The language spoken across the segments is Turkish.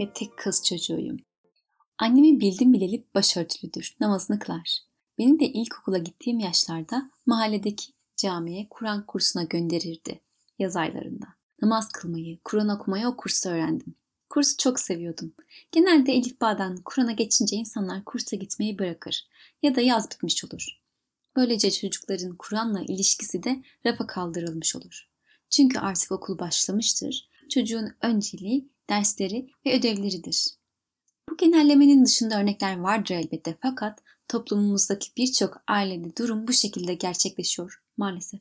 ve tek kız çocuğuyum. Annemi bildim bileli başörtülüdür, namazını kılar. Beni de ilkokula gittiğim yaşlarda mahalledeki camiye Kur'an kursuna gönderirdi yaz aylarında. Namaz kılmayı, Kur'an okumayı o kursta öğrendim. Kursu çok seviyordum. Genelde Elif Bağ'dan Kur'an'a geçince insanlar kursa gitmeyi bırakır ya da yaz bitmiş olur. Böylece çocukların Kur'an'la ilişkisi de rafa kaldırılmış olur. Çünkü artık okul başlamıştır. Çocuğun önceliği dersleri ve ödevleridir. Bu genellemenin dışında örnekler vardır elbette fakat toplumumuzdaki birçok ailede durum bu şekilde gerçekleşiyor maalesef.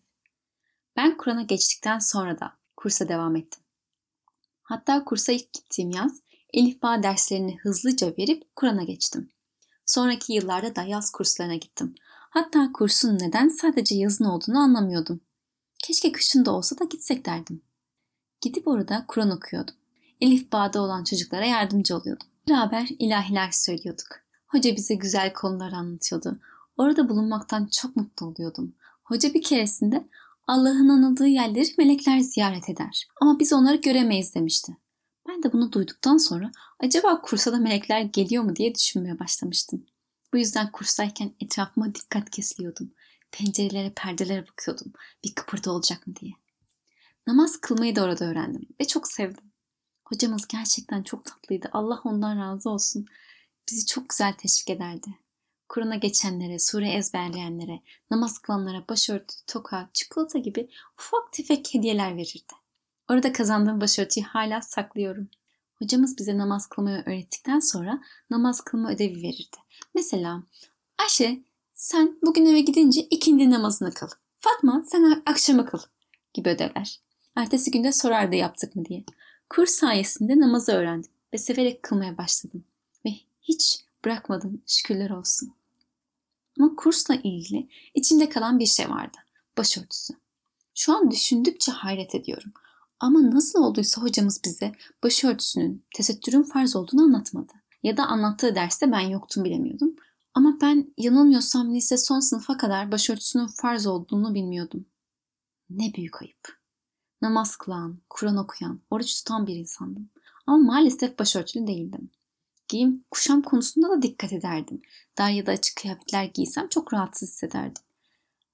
Ben Kur'an'a geçtikten sonra da kursa devam ettim. Hatta kursa ilk gittiğim yaz Elif Bağ derslerini hızlıca verip Kur'an'a geçtim. Sonraki yıllarda da yaz kurslarına gittim. Hatta kursun neden sadece yazın olduğunu anlamıyordum. Keşke kışın da olsa da gitsek derdim. Gidip orada Kur'an okuyordum. Elif Bağ'da olan çocuklara yardımcı oluyordum. Beraber ilahiler söylüyorduk. Hoca bize güzel konular anlatıyordu. Orada bulunmaktan çok mutlu oluyordum. Hoca bir keresinde Allah'ın anıldığı yerleri melekler ziyaret eder. Ama biz onları göremeyiz demişti. Ben de bunu duyduktan sonra acaba kursa da melekler geliyor mu diye düşünmeye başlamıştım. Bu yüzden kurstayken etrafıma dikkat kesiliyordum. Pencerelere, perdelere bakıyordum. Bir kıpırdı olacak mı diye. Namaz kılmayı da orada öğrendim ve çok sevdim. Hocamız gerçekten çok tatlıydı. Allah ondan razı olsun. Bizi çok güzel teşvik ederdi. Kur'an'a geçenlere, sure ezberleyenlere, namaz kılanlara başörtü, toka, çikolata gibi ufak tefek hediyeler verirdi. Orada kazandığım başörtüyü hala saklıyorum. Hocamız bize namaz kılmayı öğrettikten sonra namaz kılma ödevi verirdi. Mesela Ayşe sen bugün eve gidince ikindi namazını kıl. Fatma sen akşamı kıl gibi ödevler. Ertesi günde sorardı yaptık mı diye. Kurs sayesinde namazı öğrendim ve severek kılmaya başladım. Ve hiç bırakmadım şükürler olsun. Ama kursla ilgili içinde kalan bir şey vardı. Başörtüsü. Şu an düşündükçe hayret ediyorum. Ama nasıl olduysa hocamız bize başörtüsünün, tesettürün farz olduğunu anlatmadı. Ya da anlattığı derste ben yoktum bilemiyordum. Ama ben yanılmıyorsam lise son sınıfa kadar başörtüsünün farz olduğunu bilmiyordum. Ne büyük ayıp. Namaz kılan, Kur'an okuyan, oruç tutan bir insandım. Ama maalesef başörtülü değildim. Giyim, kuşam konusunda da dikkat ederdim. Dar ya da açık kıyafetler giysem çok rahatsız hissederdim.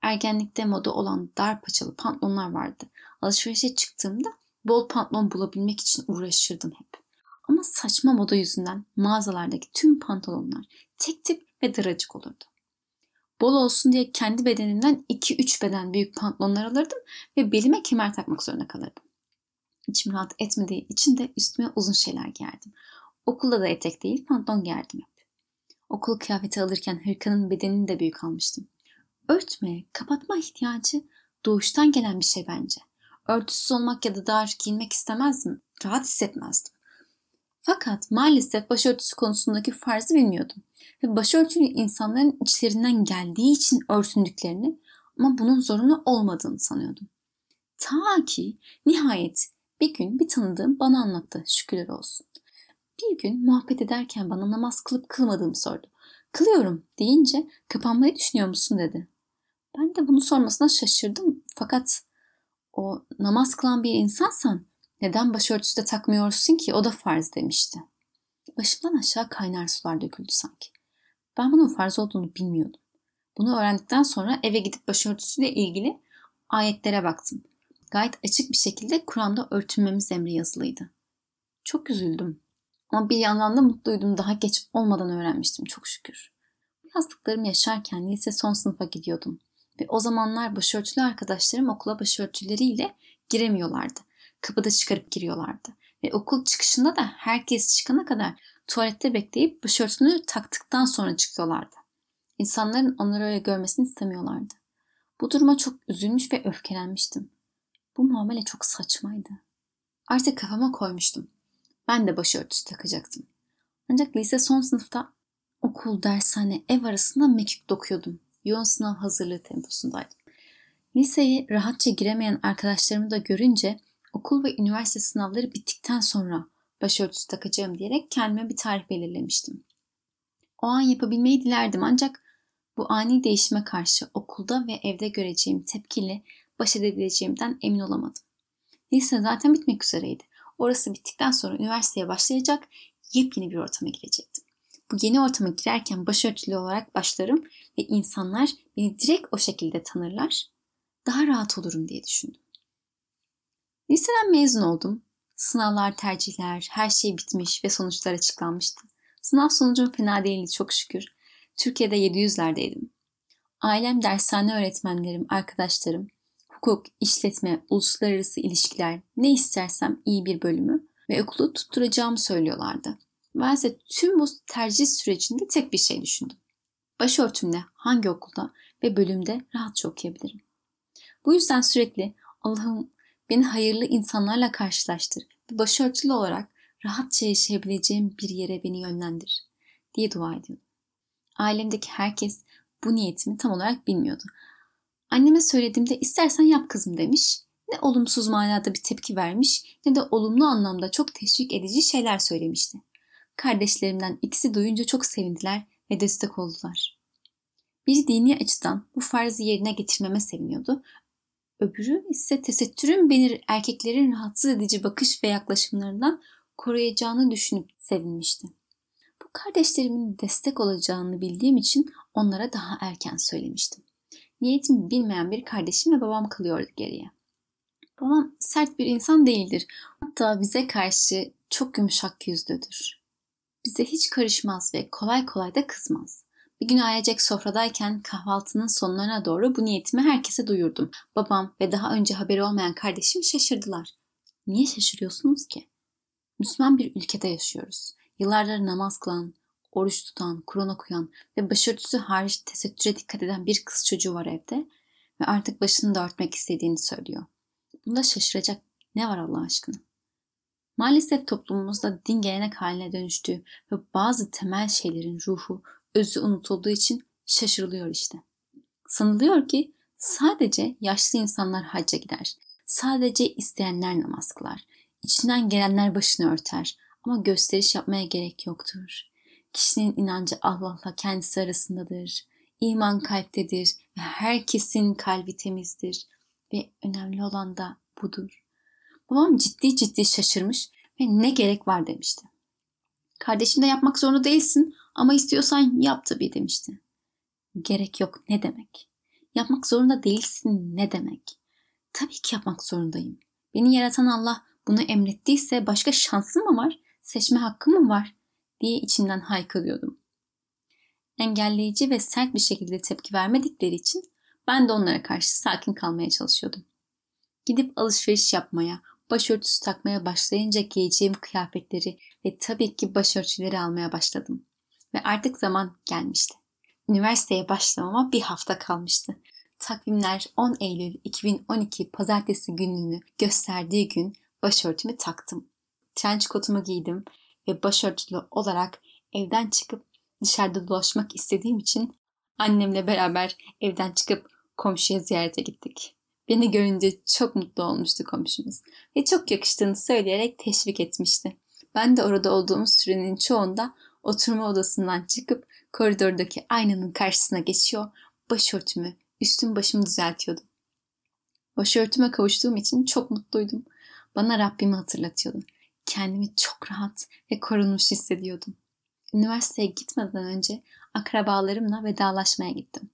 Ergenlikte moda olan dar paçalı pantolonlar vardı. Alışverişe çıktığımda bol pantolon bulabilmek için uğraşırdım hep. Ama saçma moda yüzünden mağazalardaki tüm pantolonlar tek tip ve daracık olurdu. Bol olsun diye kendi bedenimden 2-3 beden büyük pantolonlar alırdım ve belime kemer takmak zorunda kalırdım. İçim rahat etmediği için de üstüme uzun şeyler giyerdim. Okulda da etek değil pantolon giyerdim hep. Okul kıyafeti alırken hırkanın bedenini de büyük almıştım. Örtme, kapatma ihtiyacı doğuştan gelen bir şey bence. Örtüsüz olmak ya da dar giyinmek istemezdim. Rahat hissetmezdim. Fakat maalesef başörtüsü konusundaki farzı bilmiyordum. Ve başörtülü insanların içlerinden geldiği için örtündüklerini ama bunun zorunlu olmadığını sanıyordum. Ta ki nihayet bir gün bir tanıdığım bana anlattı şükürler olsun. Bir gün muhabbet ederken bana namaz kılıp kılmadığımı sordu. Kılıyorum deyince kapanmayı düşünüyor musun dedi. Ben de bunu sormasına şaşırdım fakat o namaz kılan bir insansan neden başörtüsü de takmıyorsun ki o da farz demişti. Başımdan aşağı kaynar sular döküldü sanki. Ben bunun farz olduğunu bilmiyordum. Bunu öğrendikten sonra eve gidip başörtüsüyle ilgili ayetlere baktım. Gayet açık bir şekilde Kur'an'da örtünmemiz emri yazılıydı. Çok üzüldüm. Ama bir yandan da mutluydum. Daha geç olmadan öğrenmiştim çok şükür. Bu yazdıklarımı yaşarken lise son sınıfa gidiyordum. Ve o zamanlar başörtülü arkadaşlarım okula başörtüleriyle giremiyorlardı. Kapıda çıkarıp giriyorlardı. Ve okul çıkışında da herkes çıkana kadar tuvalette bekleyip başörtünü taktıktan sonra çıkıyorlardı. İnsanların onları öyle görmesini istemiyorlardı. Bu duruma çok üzülmüş ve öfkelenmiştim. Bu muamele çok saçmaydı. Artık kafama koymuştum. Ben de başörtüsü takacaktım. Ancak lise son sınıfta okul, dershane, ev arasında mekik dokuyordum. Yoğun sınav hazırlığı temposundaydım. Liseye rahatça giremeyen arkadaşlarımı da görünce okul ve üniversite sınavları bittikten sonra başörtüsü takacağım diyerek kendime bir tarih belirlemiştim. O an yapabilmeyi dilerdim ancak bu ani değişime karşı okulda ve evde göreceğim tepkiyle baş edebileceğimden emin olamadım. Lise zaten bitmek üzereydi. Orası bittikten sonra üniversiteye başlayacak, yepyeni bir ortama girecektim. Bu yeni ortama girerken başörtülü olarak başlarım ve insanlar beni direkt o şekilde tanırlar. Daha rahat olurum diye düşündüm. Liseden mezun oldum. Sınavlar, tercihler, her şey bitmiş ve sonuçlar açıklanmıştı. Sınav sonucum fena değildi çok şükür. Türkiye'de 700'lerdeydim. Ailem, dershane öğretmenlerim, arkadaşlarım, hukuk, işletme, uluslararası ilişkiler, ne istersem iyi bir bölümü ve okulu tutturacağımı söylüyorlardı. Ben ise tüm bu tercih sürecinde tek bir şey düşündüm. Başörtümle hangi okulda ve bölümde rahatça okuyabilirim. Bu yüzden sürekli Allah'ım beni hayırlı insanlarla karşılaştır ve başörtülü olarak rahatça yaşayabileceğim bir yere beni yönlendir diye dua ediyordum. Ailemdeki herkes bu niyetimi tam olarak bilmiyordu. Anneme söylediğimde istersen yap kızım demiş. Ne olumsuz manada bir tepki vermiş ne de olumlu anlamda çok teşvik edici şeyler söylemişti. Kardeşlerimden ikisi duyunca çok sevindiler ve destek oldular. Bir dini açıdan bu farzı yerine getirmeme seviniyordu. Öbürü ise tesettürün beni erkeklerin rahatsız edici bakış ve yaklaşımlarından koruyacağını düşünüp sevinmişti. Bu kardeşlerimin destek olacağını bildiğim için onlara daha erken söylemiştim. Niyetimi bilmeyen bir kardeşim ve babam kalıyordu geriye. Babam sert bir insan değildir. Hatta bize karşı çok yumuşak yüzlüdür. Bize hiç karışmaz ve kolay kolay da kızmaz. Bir gün ailecek sofradayken kahvaltının sonlarına doğru bu niyetimi herkese duyurdum. Babam ve daha önce haberi olmayan kardeşim şaşırdılar. Niye şaşırıyorsunuz ki? Müslüman bir ülkede yaşıyoruz. Yıllardır namaz kılan, oruç tutan, Kur'an okuyan ve başörtüsü hariç tesettüre dikkat eden bir kız çocuğu var evde ve artık başını da örtmek istediğini söylüyor. Bunda şaşıracak ne var Allah aşkına? Maalesef toplumumuzda din gelenek haline dönüştüğü ve bazı temel şeylerin ruhu, özü unutulduğu için şaşırılıyor işte. Sanılıyor ki sadece yaşlı insanlar hacca gider. Sadece isteyenler namaz kılar. İçinden gelenler başını örter. Ama gösteriş yapmaya gerek yoktur. Kişinin inancı Allah'la kendisi arasındadır. İman kalptedir ve herkesin kalbi temizdir. Ve önemli olan da budur. Babam ciddi ciddi şaşırmış ve ne gerek var demişti. Kardeşim de yapmak zorunda değilsin ama istiyorsan yap tabii demişti. Gerek yok ne demek? Yapmak zorunda değilsin ne demek? Tabii ki yapmak zorundayım. Beni yaratan Allah bunu emrettiyse başka şansım mı var? Seçme hakkım mı var? diye içimden haykırıyordum. Engelleyici ve sert bir şekilde tepki vermedikleri için ben de onlara karşı sakin kalmaya çalışıyordum. Gidip alışveriş yapmaya, başörtüsü takmaya başlayınca giyeceğim kıyafetleri ve tabii ki başörtüleri almaya başladım. Ve artık zaman gelmişti. Üniversiteye başlamama bir hafta kalmıştı. Takvimler 10 Eylül 2012 pazartesi gününü gösterdiği gün başörtümü taktım. Trench kotumu giydim ve başörtülü olarak evden çıkıp dışarıda dolaşmak istediğim için annemle beraber evden çıkıp komşuya ziyarete gittik. Beni görünce çok mutlu olmuştu komşumuz ve çok yakıştığını söyleyerek teşvik etmişti. Ben de orada olduğumuz sürenin çoğunda oturma odasından çıkıp koridordaki aynanın karşısına geçiyor, başörtümü, üstüm başımı düzeltiyordum. Başörtüme kavuştuğum için çok mutluydum. Bana Rabbimi hatırlatıyordu. Kendimi çok rahat ve korunmuş hissediyordum. Üniversiteye gitmeden önce akrabalarımla vedalaşmaya gittim.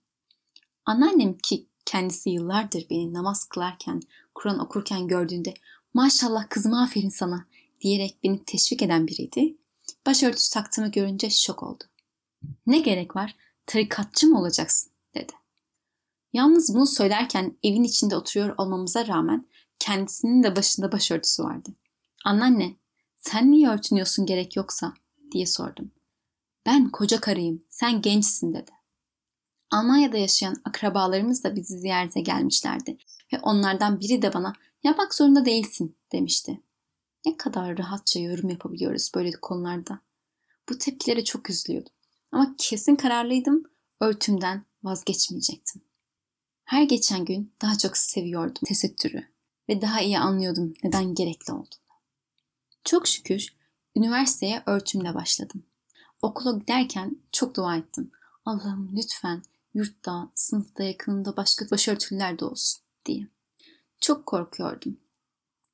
Anneannem ki kendisi yıllardır beni namaz kılarken, Kur'an okurken gördüğünde maşallah kızım aferin sana diyerek beni teşvik eden biriydi. Başörtüsü taktığımı görünce şok oldu. Ne gerek var? Tarikatçı mı olacaksın? dedi. Yalnız bunu söylerken evin içinde oturuyor olmamıza rağmen kendisinin de başında başörtüsü vardı. Anneanne, sen niye örtünüyorsun gerek yoksa? diye sordum. Ben koca karıyım, sen gençsin dedi. Almanya'da yaşayan akrabalarımız da bizi ziyarete gelmişlerdi ve onlardan biri de bana yapmak zorunda değilsin demişti. Ne kadar rahatça yorum yapabiliyoruz böyle konularda. Bu tepkilere çok üzülüyordum. Ama kesin kararlıydım, örtümden vazgeçmeyecektim. Her geçen gün daha çok seviyordum tesettürü ve daha iyi anlıyordum neden gerekli olduğunu. Çok şükür üniversiteye örtümle başladım. Okula giderken çok dua ettim. Allah'ım lütfen yurtta, sınıfta yakınında başka başörtüler de olsun diye. Çok korkuyordum.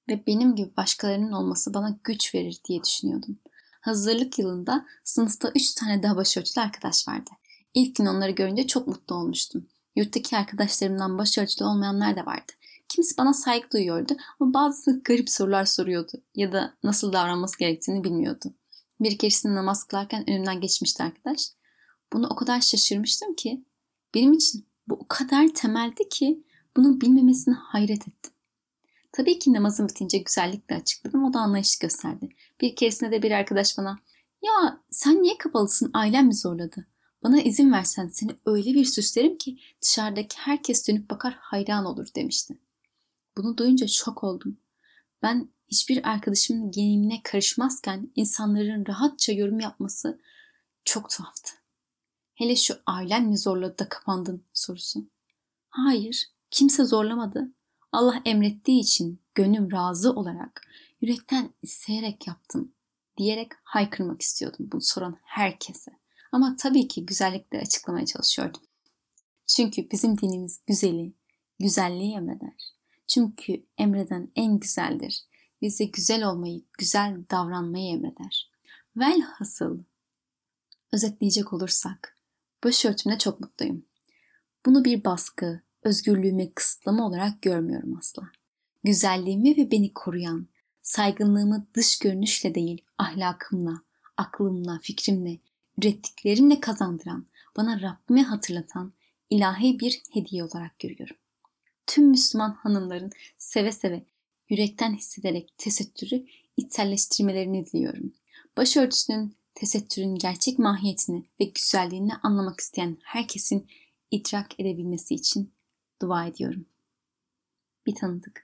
Ve benim gibi başkalarının olması bana güç verir diye düşünüyordum. Hazırlık yılında sınıfta üç tane daha başörtülü arkadaş vardı. İlk gün onları görünce çok mutlu olmuştum. Yurttaki arkadaşlarımdan başörtülü olmayanlar da vardı. Kimisi bana saygı duyuyordu ama bazısı garip sorular soruyordu ya da nasıl davranması gerektiğini bilmiyordu. Bir keresinde namaz kılarken önümden geçmişti arkadaş. Bunu o kadar şaşırmıştım ki benim için bu o kadar temeldi ki bunu bilmemesine hayret ettim. Tabii ki namazım bitince güzellikle açıkladım. O da anlayış gösterdi. Bir keresinde de bir arkadaş bana ya sen niye kapalısın ailem mi zorladı? Bana izin versen seni öyle bir süslerim ki dışarıdaki herkes dönüp bakar hayran olur demişti. Bunu duyunca şok oldum. Ben hiçbir arkadaşımın giyimine karışmazken insanların rahatça yorum yapması çok tuhaftı. Hele şu ailen mi zorladı da kapandın sorusu. Hayır, kimse zorlamadı. Allah emrettiği için gönlüm razı olarak, yürekten isteyerek yaptım diyerek haykırmak istiyordum bunu soran herkese. Ama tabii ki güzellikle açıklamaya çalışıyordum. Çünkü bizim dinimiz güzeli, güzelliği emreder. Çünkü emreden en güzeldir. Bize güzel olmayı, güzel davranmayı emreder. Velhasıl özetleyecek olursak başörtümle çok mutluyum. Bunu bir baskı, özgürlüğümü kısıtlama olarak görmüyorum asla. Güzelliğimi ve beni koruyan, saygınlığımı dış görünüşle değil ahlakımla, aklımla, fikrimle, ürettiklerimle kazandıran, bana Rabbimi hatırlatan ilahi bir hediye olarak görüyorum. Tüm Müslüman hanımların seve seve, yürekten hissederek tesettürü içselleştirmelerini diliyorum. Başörtüsünün, tesettürün gerçek mahiyetini ve güzelliğini anlamak isteyen herkesin idrak edebilmesi için dua ediyorum. Bir tanıdık.